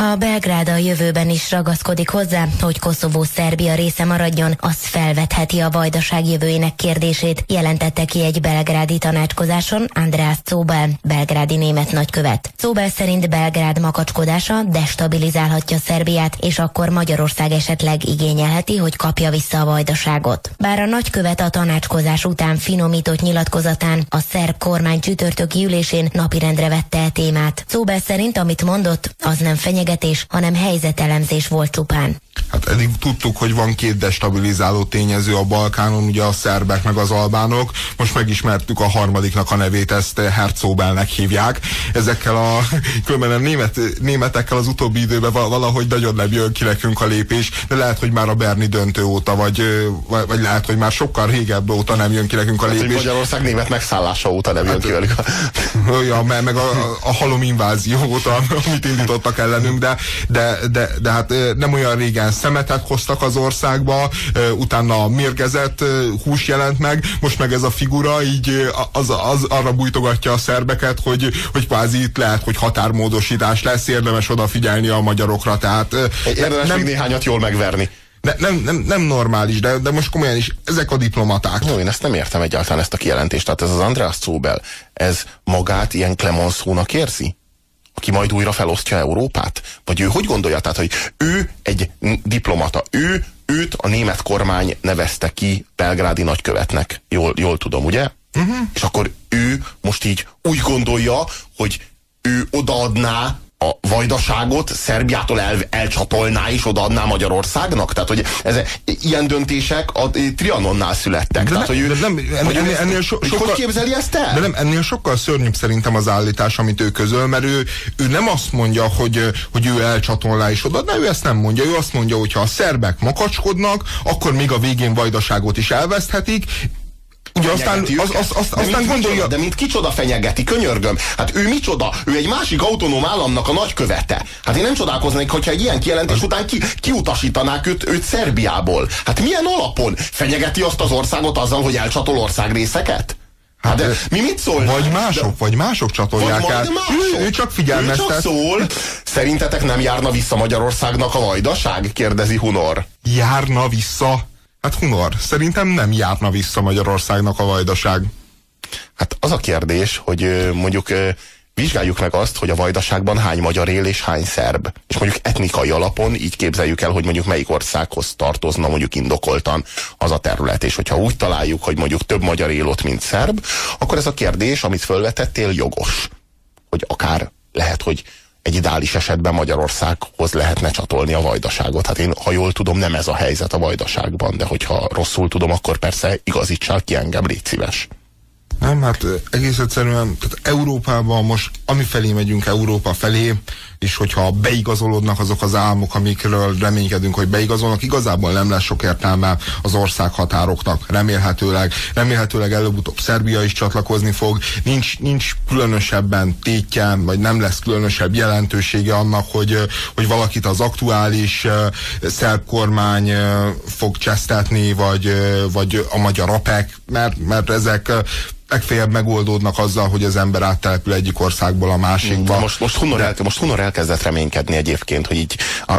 Ha Belgrád a jövőben is ragaszkodik hozzá, hogy Koszovó Szerbia része maradjon, az felvetheti a vajdaság jövőjének kérdését, jelentette ki egy belgrádi tanácskozáson András Czóbel, belgrádi német nagykövet. Czóbel szerint Belgrád makacskodása destabilizálhatja Szerbiát, és akkor Magyarország esetleg igényelheti, hogy kapja vissza a vajdaságot. Bár a nagykövet a tanácskozás után finomított nyilatkozatán a szerb kormány csütörtöki ülésén napirendre vette e témát. Czóbel szerint, amit mondott, az nem fenyegetés, hanem helyzetelemzés volt csupán. Hát eddig tudtuk, hogy van két destabilizáló tényező a Balkánon, ugye a szerbek meg az albánok. Most megismertük a harmadiknak a nevét, ezt Herzobelnek hívják. Ezekkel a, különben a német, németekkel az utóbbi időben valahogy nagyon nem jön ki nekünk a lépés, de lehet, hogy már a Berni döntő óta, vagy, vagy lehet, hogy már sokkal régebb óta nem jön ki nekünk a lépés. Hát, Magyarország német megszállása óta nem jön hát, ki velük. Ja, meg, meg a, a halom invázió óta, amit indítottak ellenünk, de, de, de, de hát nem olyan régen szemetet hoztak az országba, utána mérgezett hús jelent meg, most meg ez a figura így az, az arra bújtogatja a szerbeket, hogy, hogy kvázi itt lehet, hogy határmódosítás lesz, érdemes odafigyelni a magyarokra, tehát érdemes nem, még néhányat jól megverni. Ne, nem, nem, nem normális, de, de most komolyan is, ezek a diplomaták. Jó, én ezt nem értem egyáltalán ezt a kijelentést. Tehát ez az András Czóbel, ez magát ilyen Clemenceau-nak érzi? Aki majd újra felosztja Európát? Vagy ő hogy gondolja? Tehát, hogy ő egy diplomata, ő, őt a német kormány nevezte ki belgrádi nagykövetnek. Jól, jól tudom, ugye? Uh-huh. És akkor ő most így úgy gondolja, hogy ő odaadná a vajdaságot Szerbiától el, elcsatolná és odaadná Magyarországnak? Tehát, hogy ez, ilyen döntések a Trianonnál születtek. De Tehát, ne, hogy de nem, ennél, ennél, ennél so, sokkal, hogy képzeli ezt el? De nem, ennél sokkal szörnyűbb szerintem az állítás, amit ő közöl, mert ő, ő nem azt mondja, hogy, hogy ő elcsatolná és odaadná, ő ezt nem mondja. Ő azt mondja, hogy ha a szerbek makacskodnak, akkor még a végén vajdaságot is elveszthetik, Ugye aztán, az, az, az, aztán gondolja... De mint kicsoda fenyegeti, könyörgöm. Hát ő micsoda? Ő egy másik autonóm államnak a nagykövete. Hát én nem csodálkoznék, hogyha egy ilyen kijelentés után ki, kiutasítanák őt, őt Szerbiából. Hát milyen alapon? Fenyegeti azt az országot azzal, hogy elcsatol ország részeket? Hát de mi mit szól? Vagy mások, de, vagy mások csatolják vagy el. Mások. Ő, ő csak figyelmeztet. Ő csak szól. Szerintetek nem járna vissza Magyarországnak a vajdaság? Kérdezi Hunor. Járna vissza? Hát Hunor, szerintem nem járna vissza Magyarországnak a vajdaság. Hát az a kérdés, hogy mondjuk vizsgáljuk meg azt, hogy a vajdaságban hány magyar él és hány szerb. És mondjuk etnikai alapon így képzeljük el, hogy mondjuk melyik országhoz tartozna mondjuk indokoltan az a terület. És hogyha úgy találjuk, hogy mondjuk több magyar él ott, mint szerb, akkor ez a kérdés, amit felvetettél, jogos. Hogy akár lehet, hogy egy ideális esetben Magyarországhoz lehetne csatolni a vajdaságot. Hát én, ha jól tudom, nem ez a helyzet a vajdaságban, de hogyha rosszul tudom, akkor persze igazítsál ki engem, légy szíves. Nem, hát egész egyszerűen, tehát Európában most, ami felé megyünk Európa felé, és hogyha beigazolódnak azok az álmok, amikről reménykedünk, hogy beigazolnak, igazából nem lesz sok értelme az ország határoknak, remélhetőleg. Remélhetőleg előbb-utóbb Szerbia is csatlakozni fog. Nincs, nincs különösebben tétje, vagy nem lesz különösebb jelentősége annak, hogy, hogy valakit az aktuális szerb kormány fog csesztetni, vagy, vagy a magyar apek, mert, mert ezek legfeljebb megoldódnak azzal, hogy az ember áttelepül egyik országból a másikba. most, most, Hunor, el, most Hunor elkezdett reménykedni egyébként, hogy így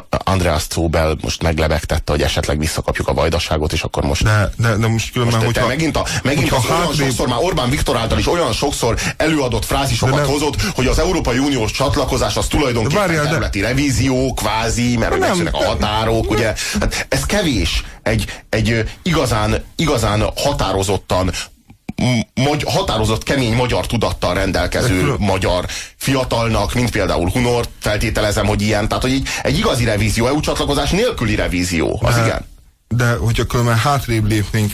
Andreas Zóbel most meglebegtette, hogy esetleg visszakapjuk a vajdaságot, és akkor most... De, de, de most különben, most hogyha... Megint, a, megint hogyha az hátrébb... olyan sokszor, már Orbán Viktor által is olyan sokszor előadott frázisokat nem... hozott, hogy az Európai Uniós csatlakozás az tulajdonképpen várjál, területi de... revízió, kvázi, mert hogy megszűnnek a határok, nem, ugye? Hát ez kevés egy, egy igazán, igazán határozottan magy- határozott, kemény magyar tudattal rendelkező magyar fiatalnak, mint például Hunor, feltételezem, hogy ilyen, tehát hogy egy, egy igazi revízió, EU csatlakozás nélküli revízió, az de, igen. De hogyha különben hátrébb lépnénk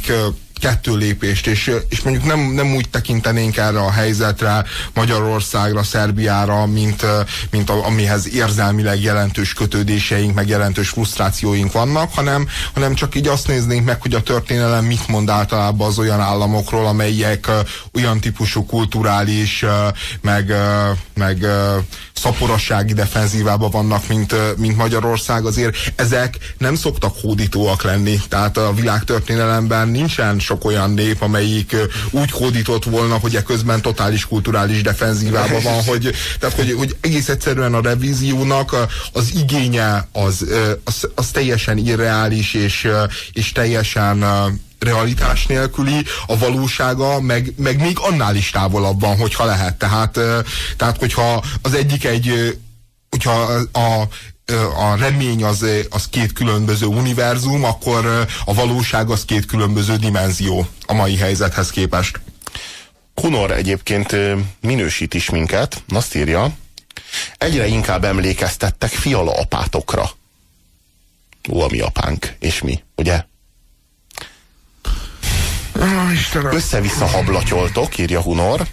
kettő lépést, és, és mondjuk nem, nem úgy tekintenénk erre a helyzetre, Magyarországra, Szerbiára, mint, mint a, amihez érzelmileg jelentős kötődéseink, meg jelentős frusztrációink vannak, hanem, hanem csak így azt néznénk meg, hogy a történelem mit mond általában az olyan államokról, amelyek olyan típusú kulturális, meg, meg szaporossági defenzívában vannak, mint, mint Magyarország, azért ezek nem szoktak hódítóak lenni. Tehát a világtörténelemben nincsen sok olyan nép, amelyik úgy hódított volna, hogy közben totális kulturális defenzívában van, hogy, tehát, hogy, hogy egész egyszerűen a revíziónak az igénye az, az, az teljesen irreális és, és teljesen realitás nélküli, a valósága meg, meg még annál is távolabb van, hogyha lehet. Tehát, tehát hogyha az egyik egy, hogyha a, a remény az, az két különböző univerzum, akkor a valóság az két különböző dimenzió a mai helyzethez képest. Kunor egyébként minősít is minket, azt írja, egyre inkább emlékeztettek fiala apátokra. Ó, a mi apánk, és mi, ugye? Össze-vissza hablatyoltok, írja Hunor,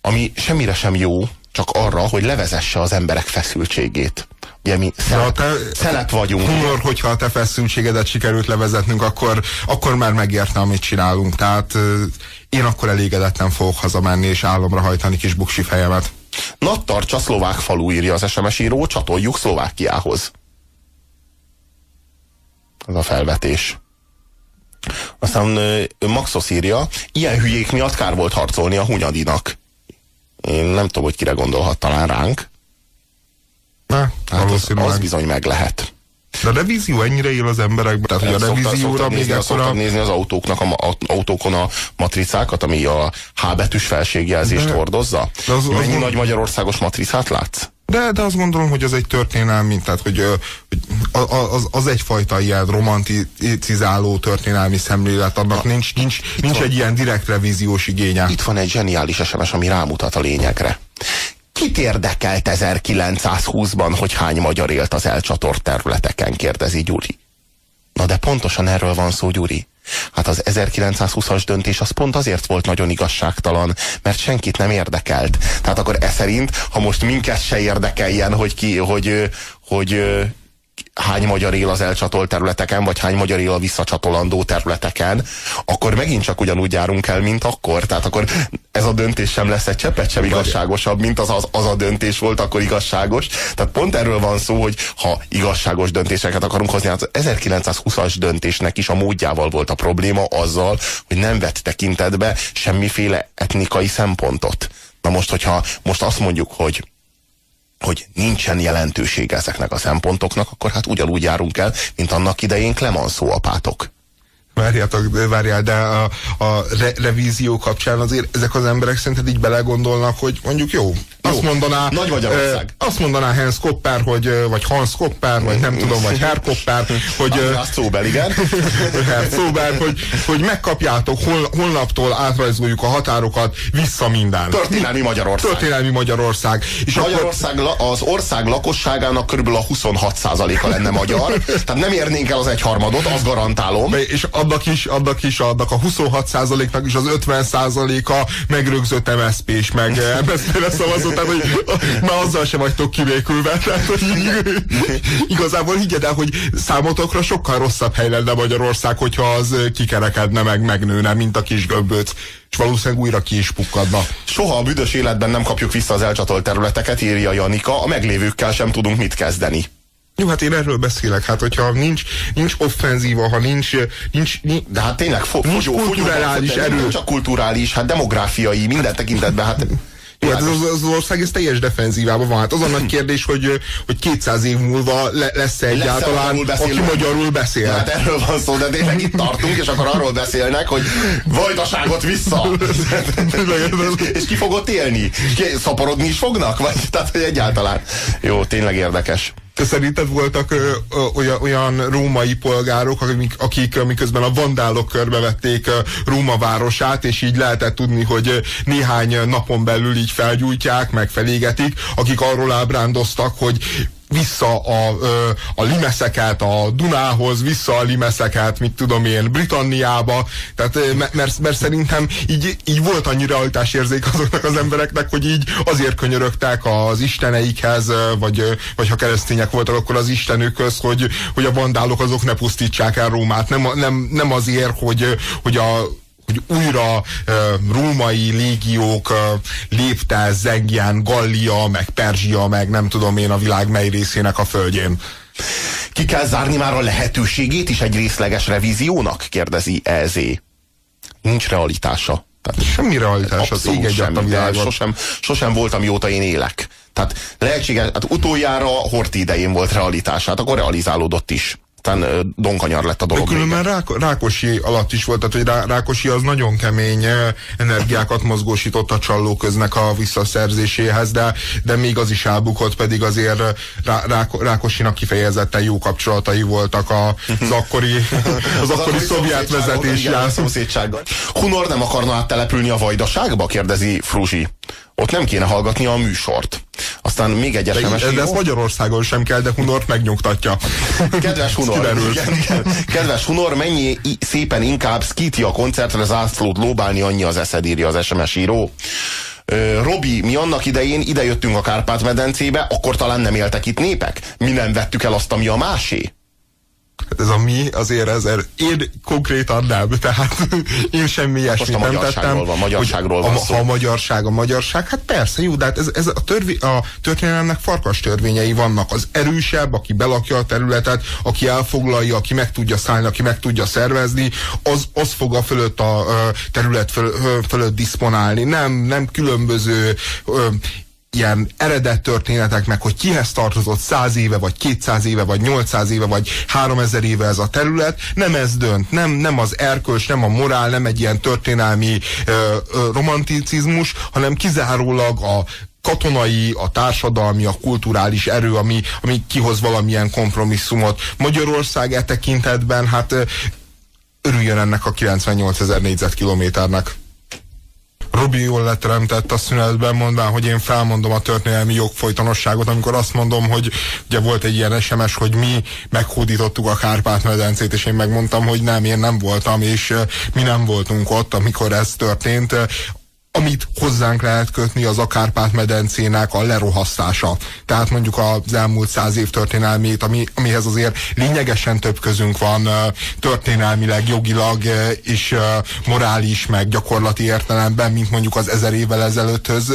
ami semmire sem jó, csak arra, hogy levezesse az emberek feszültségét. Ugye mi szelep, te, szelep vagyunk. Hunor, hogyha a te feszültségedet sikerült levezetnünk, akkor, akkor már megérte, amit csinálunk. Tehát én akkor elégedetlen fogok hazamenni és álomra hajtani kis buksi fejemet. Na, tartsa szlovák falu, írja az SMS író, csatoljuk Szlovákiához. Ez a felvetés. Aztán Maxos írja, ilyen hülyék miatt kár volt harcolni a Hunyadinak. Én nem tudom, hogy kire gondolhat, talán ránk. Ne, hát az, az bizony meg lehet. De a revízió ennyire él az emberekben? Tehát, hogy a revízióra még akkor a... nézni az autóknak a, autókon a matricákat, ami a H betűs felségjelzést de, hordozza? De az, Mennyi az nagy magyarországos matricát látsz? De, de azt gondolom, hogy az egy történelmi, tehát hogy, hogy az, az egyfajta ilyen romanticizáló történelmi szemlélet, annak ha, nincs, nincs, nincs van, egy ilyen direkt revíziós igénye. Itt van egy zseniális SMS, ami rámutat a lényegre. Kit érdekelt 1920-ban, hogy hány magyar élt az elcsatort területeken, kérdezi Gyuri. Na de pontosan erről van szó, Gyuri. Hát az 1920-as döntés az pont azért volt nagyon igazságtalan, mert senkit nem érdekelt. Tehát akkor e szerint, ha most minket se érdekeljen, hogy ki, hogy, hogy hány magyar él az elcsatolt területeken, vagy hány magyar él a visszacsatolandó területeken, akkor megint csak ugyanúgy járunk el, mint akkor. Tehát akkor ez a döntés sem lesz egy cseppet sem igazságosabb, mint az, az, az a döntés volt akkor igazságos. Tehát pont erről van szó, hogy ha igazságos döntéseket akarunk hozni, hát az 1920-as döntésnek is a módjával volt a probléma azzal, hogy nem vett tekintetbe semmiféle etnikai szempontot. Na most, hogyha most azt mondjuk, hogy hogy nincsen jelentősége ezeknek a szempontoknak, akkor hát ugyanúgy járunk el, mint annak idején Clemenceau apátok. Várjátok, várjál, de a, a re revízió kapcsán azért ezek az emberek szerinted így belegondolnak, hogy mondjuk jó, azt mondaná, Nagy Magyarország. E, azt mondaná Hans Kopper, hogy, vagy Hans Kopper, vagy nem tudom, vagy Herr Kopper, hogy... Azt szóbel, igen. Herr Szóber, hogy, hogy megkapjátok, hol, holnaptól átrajzoljuk a határokat, vissza minden. Történelmi Magyarország. Történelmi Magyarország. És Magyarország, akkor... az ország lakosságának körülbelül a 26%-a lenne magyar, tehát nem érnénk el az egyharmadot, azt garantálom. És annak is, annak is, annak a 26%-nak is az 50%-a megrögzött MSZP és meg MSZP-re szavazott tehát hogy már azzal sem vagytok kivékülve. Tehát, hogy igazából higgyed el, hogy számotokra sokkal rosszabb hely lenne Magyarország, hogyha az kikerekedne meg, megnőne, mint a kis gömböc és valószínűleg újra ki is pukkadna. Soha a büdös életben nem kapjuk vissza az elcsatolt területeket, írja Janika, a meglévőkkel sem tudunk mit kezdeni. Jó, hát én erről beszélek, hát hogyha nincs, nincs offenzíva, ha nincs, nincs, nincs de hát tényleg fo- nincs fogyó, kulturális fogyó, erő. Csak kulturális, hát demográfiai, minden tekintetben, hát hát az, az ország ez teljes defenzívában van. Hát az a nagy kérdés, hogy, hogy 200 év múlva le, lesz-e egyáltalán, lesz -e aki magyarul beszél. Hát erről van szó, de tényleg itt tartunk, és akkor arról beszélnek, hogy vajdaságot vissza. és ki fogott élni? És ki, szaporodni is fognak? Vagy, tehát, hogy egyáltalán. Jó, tényleg érdekes. Te szerinted voltak ö, ö, olyan, olyan római polgárok, akik, akik miközben a vandálok körbevették Róma városát, és így lehetett tudni, hogy néhány napon belül így felgyújtják, meg felégetik, akik arról ábrándoztak, hogy vissza a, a limeszeket a Dunához, vissza a limeszeket, mit tudom én, Britanniába, tehát mert, mert szerintem így, így volt annyi realitásérzék azoknak az embereknek, hogy így azért könyörögtek az isteneikhez, vagy, vagy ha keresztények voltak, akkor az istenükhöz, hogy, hogy a vandálok azok ne pusztítsák el Rómát. Nem, nem, nem azért, hogy, hogy a hogy újra római légiók lépte Zengián, Gallia, meg Perzsia, meg nem tudom én a világ mely részének a földjén. Ki kell zárni már a lehetőségét is egy részleges revíziónak? kérdezi EZ. Nincs realitása. Tehát semmi realitás az ég egy sosem, sosem volt, amióta én élek. Tehát lehetséges, hát utoljára Horti idején volt realitás, hát akkor realizálódott is aztán donkanyar lett a dolog. De különben Rák, Rákosi alatt is volt, tehát hogy Rá, Rákosi az nagyon kemény energiákat mozgósított a csallóköznek a visszaszerzéséhez, de, de még az is elbukott, pedig azért Rá, Rá, Rákosinak kifejezetten jó kapcsolatai voltak a, az akkori, az, az akkori szovjet vezetéssel. Hunor nem akarna áttelepülni a vajdaságba? kérdezi Fruzsi ott nem kéne hallgatni a műsort. Aztán még egy SMS De, de ezt Magyarországon sem kell, de Hunort megnyugtatja. Kedves Hunor, igen, igen. Kedves Hunor, mennyi szépen inkább Skitia koncertre zászlót lóbálni, annyi az eszed, írja az SMS író. Robi, mi annak idején idejöttünk a Kárpát-medencébe, akkor talán nem éltek itt népek? Mi nem vettük el azt, ami a másé? Hát ez a mi, azért ez, én konkrétan nem, tehát én semmi ilyesmit nem tettem. Van, magyarságról van a, szó. A magyarság, a magyarság, hát persze, jó, de hát ez, ez a, törvi, a történelemnek farkas törvényei vannak. Az erősebb, aki belakja a területet, aki elfoglalja, aki meg tudja szállni, aki meg tudja szervezni, az, az fog a fölött a terület föl, fölött diszponálni. Nem, nem különböző ilyen eredet történetek, meg hogy kihez tartozott száz éve, vagy 200 éve, vagy 800 éve, vagy 3000 éve ez a terület, nem ez dönt, nem, nem az erkölcs, nem a morál, nem egy ilyen történelmi ö, ö, romanticizmus, hanem kizárólag a katonai, a társadalmi, a kulturális erő, ami, ami kihoz valamilyen kompromisszumot. Magyarország e tekintetben, hát örüljön ennek a 98 ezer négyzetkilométernek. Robi jól leteremtett a szünetben, mondván, hogy én felmondom a történelmi jogfolytonosságot, amikor azt mondom, hogy ugye volt egy ilyen SMS, hogy mi meghódítottuk a Kárpát-medencét, és én megmondtam, hogy nem, én nem voltam, és mi nem voltunk ott, amikor ez történt amit hozzánk lehet kötni, az a Kárpát-medencének a lerohasztása. Tehát mondjuk az elmúlt száz év történelmét, ami, amihez azért lényegesen több közünk van történelmileg, jogilag és morális, meg gyakorlati értelemben, mint mondjuk az ezer évvel ezelőtthöz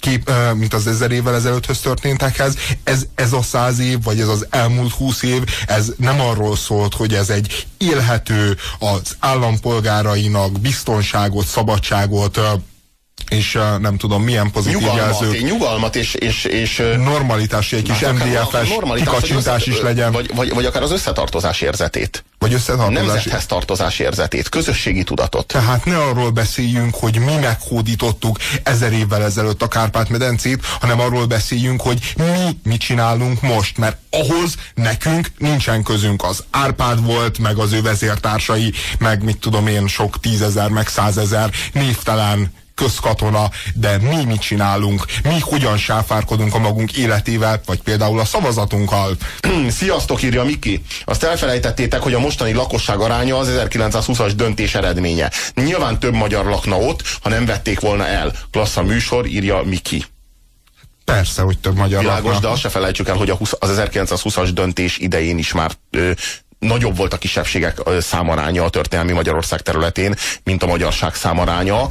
kép, mint az ezer évvel ezelőtthöz történtekhez. Ez, ez a száz év, vagy ez az elmúlt húsz év, ez nem arról szólt, hogy ez egy élhető az állampolgárainak biztonságot, szabadságot, és uh, nem tudom milyen pozitív nyugalmat, jelzők. Nyugalmat és, és, és normalitás, egy kis MDF-es kikacsintás is legyen. Vagy, vagy, vagy akár az összetartozás érzetét. Vagy összetartozás. Nemzethez tartozás érzetét, közösségi tudatot. Tehát ne arról beszéljünk, hogy mi meghódítottuk ezer évvel ezelőtt a Kárpát-medencét, hanem arról beszéljünk, hogy mi mit csinálunk most, mert ahhoz nekünk nincsen közünk. Az Árpád volt, meg az ő vezértársai, meg mit tudom én, sok tízezer, meg százezer névtelen közkatona, de mi mit csinálunk, mi hogyan sáfárkodunk a magunk életével, vagy például a szavazatunkkal. Sziasztok, írja Miki. Azt elfelejtettétek, hogy a mostani lakosság aránya az 1920-as döntés eredménye. Nyilván több magyar lakna ott, ha nem vették volna el. Klassza műsor, írja Miki. Persze, hogy több magyar Világos, lakna. de azt se felejtsük el, hogy a 20, az 1920-as döntés idején is már ö, nagyobb volt a kisebbségek számaránya a történelmi Magyarország területén, mint a magyarság számaránya.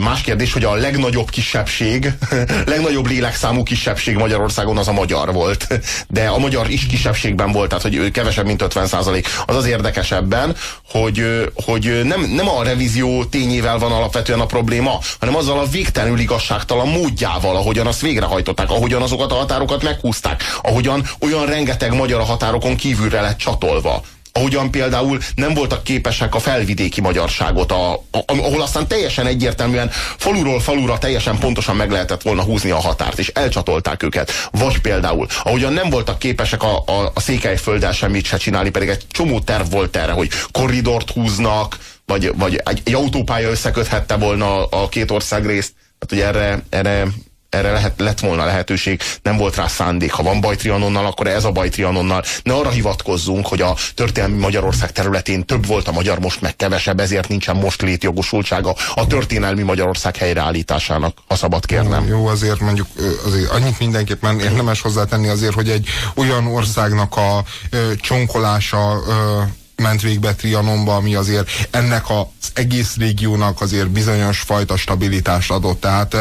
Más kérdés, hogy a legnagyobb kisebbség, legnagyobb lélekszámú kisebbség Magyarországon az a magyar volt. De a magyar is kisebbségben volt, tehát hogy kevesebb, mint 50 százalék. Az az érdekesebben, hogy, hogy nem, nem a revízió tényével van alapvetően a probléma, hanem azzal a végtelenül igazságtalan módjával, ahogyan azt végrehajtották, ahogyan azokat a határokat meghúzták, ahogyan olyan rengeteg magyar a határokon kívülre lett csatolva ahogyan például nem voltak képesek a felvidéki magyarságot, a, a, ahol aztán teljesen egyértelműen faluról falura teljesen pontosan meg lehetett volna húzni a határt, és elcsatolták őket. Vagy például, ahogyan nem voltak képesek a, a, a székelyfölddel semmit se csinálni, pedig egy csomó terv volt erre, hogy korridort húznak, vagy, vagy egy, egy autópálya összeköthette volna a, a két ország részt. Hát ugye erre, erre erre lehet, lett volna lehetőség, nem volt rá szándék. Ha van baj Trianonnal, akkor ez a baj Trianonnal. Ne arra hivatkozzunk, hogy a történelmi Magyarország területén több volt a magyar, most meg kevesebb, ezért nincsen most létjogosultsága a történelmi Magyarország helyreállításának, ha szabad kérnem. Jó, azért mondjuk azért annyit mindenképpen érdemes hozzátenni azért, hogy egy olyan országnak a ö, csonkolása ö, ment végbe Trianonba, ami azért ennek az egész régiónak azért bizonyos fajta stabilitást adott. Tehát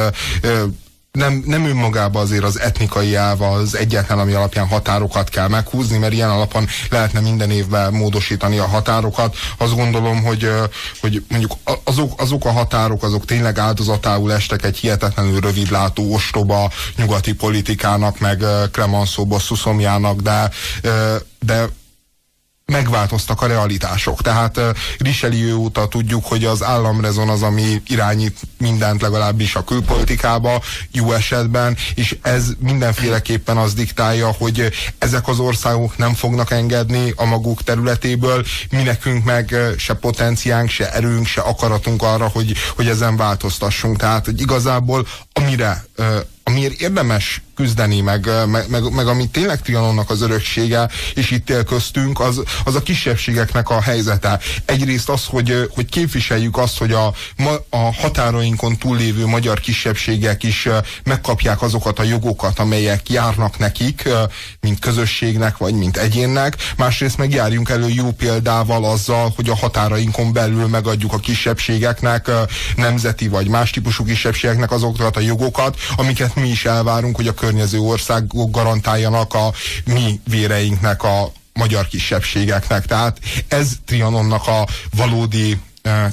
nem, nem önmagában azért az etnikai elv az egyetlen, ami alapján határokat kell meghúzni, mert ilyen alapon lehetne minden évben módosítani a határokat. Azt gondolom, hogy, hogy mondjuk azok, azok a határok, azok tényleg áldozatául estek egy hihetetlenül rövidlátó, ostoba nyugati politikának, meg Clemenceau Bosszuszomjának, de, de megváltoztak a realitások. Tehát Richelieu óta tudjuk, hogy az államrezon az, ami irányít mindent legalábbis a külpolitikába, jó esetben, és ez mindenféleképpen az diktálja, hogy ezek az országok nem fognak engedni a maguk területéből, mi nekünk meg se potenciánk, se erőnk, se akaratunk arra, hogy, hogy ezen változtassunk. Tehát, hogy igazából amire amiért érdemes küzdeni, meg, meg, meg, meg ami tényleg Trianonnak az öröksége, és itt él köztünk, az, az a kisebbségeknek a helyzete. Egyrészt az, hogy, hogy képviseljük azt, hogy a, a határainkon túllévő magyar kisebbségek is megkapják azokat a jogokat, amelyek járnak nekik, mint közösségnek, vagy mint egyénnek. Másrészt megjárjunk elő jó példával azzal, hogy a határainkon belül megadjuk a kisebbségeknek, nemzeti vagy más típusú kisebbségeknek azokat a jogokat, amiket mi is elvárunk, hogy a környező országok garantáljanak a mi véreinknek, a magyar kisebbségeknek. Tehát ez Trianonnak a valódi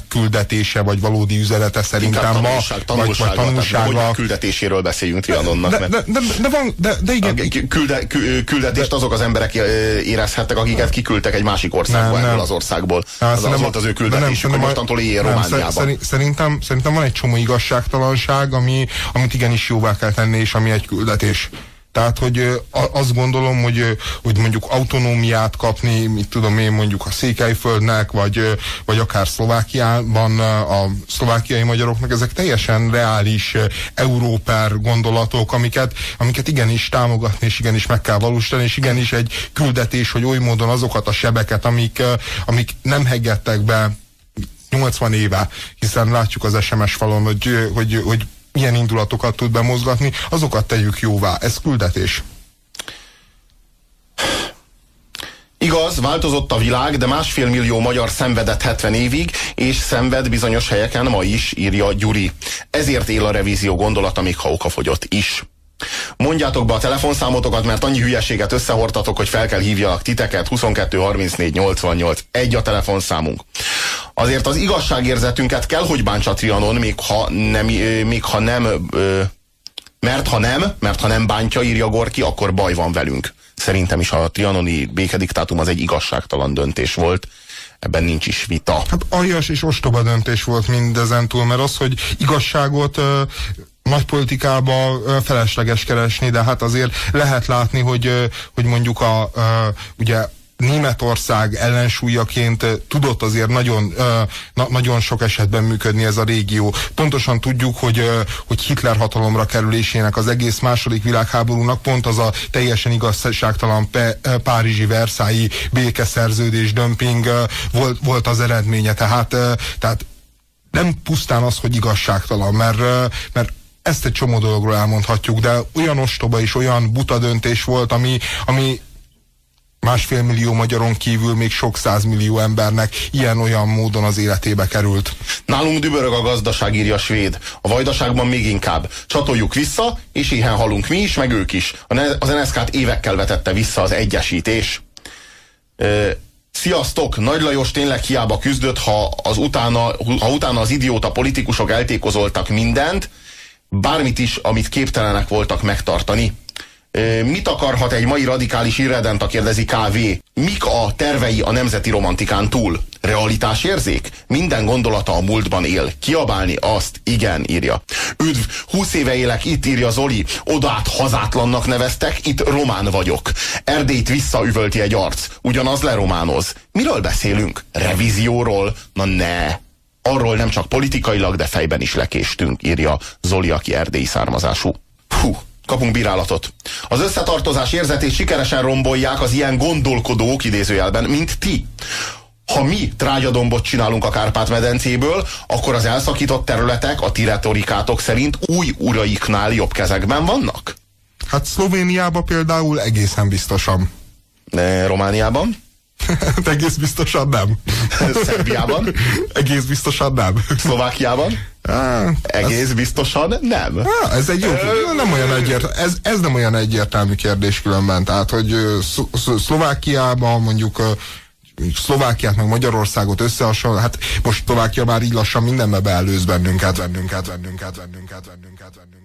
küldetése, vagy valódi üzenete szerintem ma, tanulság, tanulság, vagy, vagy tanulsága. Küldetéséről beszéljünk Trianonnak. De, de, de, de, van, de, de igen. Külde, küldetést de, azok az emberek érezhettek, akiket kiküldtek egy másik országból, nem, ebből az országból. Az, az volt az ő küldetésük, hogy mostantól éljél Romániában. Szerintem, szerintem van egy csomó igazságtalanság, ami, amit igenis jóvá kell tenni, és ami egy küldetés. Tehát, hogy azt gondolom, hogy, hogy mondjuk autonómiát kapni, mit tudom én, mondjuk a Székelyföldnek, vagy, vagy akár Szlovákiában a szlovákiai magyaroknak, ezek teljesen reális európer gondolatok, amiket, amiket igenis támogatni, és igenis meg kell valósítani, és igenis egy küldetés, hogy oly módon azokat a sebeket, amik, amik nem heggettek be 80 éve, hiszen látjuk az SMS falon, hogy, hogy, hogy milyen indulatokat tud bemozgatni, azokat tegyük jóvá. Ez küldetés. Igaz, változott a világ, de másfél millió magyar szenvedett 70 évig, és szenved bizonyos helyeken ma is, írja Gyuri. Ezért él a revízió gondolata, még ha okafogyott is. Mondjátok be a telefonszámotokat, mert annyi hülyeséget összehortatok, hogy fel kell hívjalak titeket. 22 34 88. Egy a telefonszámunk. Azért az igazságérzetünket kell, hogy bántsa Trianon, még ha nem, még ha nem mert ha nem, mert ha nem bántja, írja Gorki, akkor baj van velünk. Szerintem is a trianoni békediktátum az egy igazságtalan döntés volt ebben nincs is vita. Hát aljas és ostoba döntés volt mindezen túl, mert az, hogy igazságot nagy politikába felesleges keresni, de hát azért lehet látni, hogy, hogy mondjuk a, ugye Németország ellensúlyaként tudott azért nagyon, na, nagyon sok esetben működni ez a régió. Pontosan tudjuk, hogy, hogy Hitler hatalomra kerülésének az egész második világháborúnak pont az a teljesen igazságtalan Párizsi Versailles békeszerződés, dömping volt, volt az eredménye. Tehát, tehát nem pusztán az, hogy igazságtalan, mert, mert ezt egy csomó dologról elmondhatjuk, de olyan ostoba és olyan buta döntés volt, ami, ami másfél millió magyaron kívül még sok százmillió embernek ilyen-olyan módon az életébe került. Nálunk dübörög a gazdaság, írja a svéd. A vajdaságban még inkább. Csatoljuk vissza, és éhen halunk mi is, meg ők is. Az NSZK-t évekkel vetette vissza az egyesítés. Ö, Sziasztok! Nagy Lajos tényleg hiába küzdött, ha, az utána, ha utána az idióta politikusok eltékozoltak mindent, bármit is, amit képtelenek voltak megtartani. Mit akarhat egy mai radikális irredenta, kérdezi KV. Mik a tervei a nemzeti romantikán túl? Realitásérzék? Minden gondolata a múltban él. Kiabálni azt? Igen, írja. Üdv, húsz éve élek, itt írja Zoli. Odát hazátlannak neveztek, itt román vagyok. Erdélyt visszaüvölti egy arc. Ugyanaz lerománoz. Miről beszélünk? Revízióról? Na ne! Arról nem csak politikailag, de fejben is lekéstünk, írja Zoli, aki erdélyi származású. Hú, kapunk bírálatot. Az összetartozás érzetét sikeresen rombolják az ilyen gondolkodók idézőjelben, mint ti. Ha mi trágyadombot csinálunk a Kárpát-medencéből, akkor az elszakított területek a ti retorikátok szerint új uraiknál jobb kezekben vannak? Hát Szlovéniában például egészen biztosan. De Romániában? Egész biztosan nem. Szerbiában? Egész biztosan nem. Szlovákiában? Á, Egész ez, biztosan nem. Á, ez egy jó, nem olyan egyért, ez, ez nem olyan egyértelmű kérdés különben. Tehát, hogy Szlovákiában mondjuk Szlovákiát meg Magyarországot összehasonló, hát most Szlovákia már így lassan mindenbe beelőz bennünket, bennünket, bennünket, bennünket, bennünket, bennünket.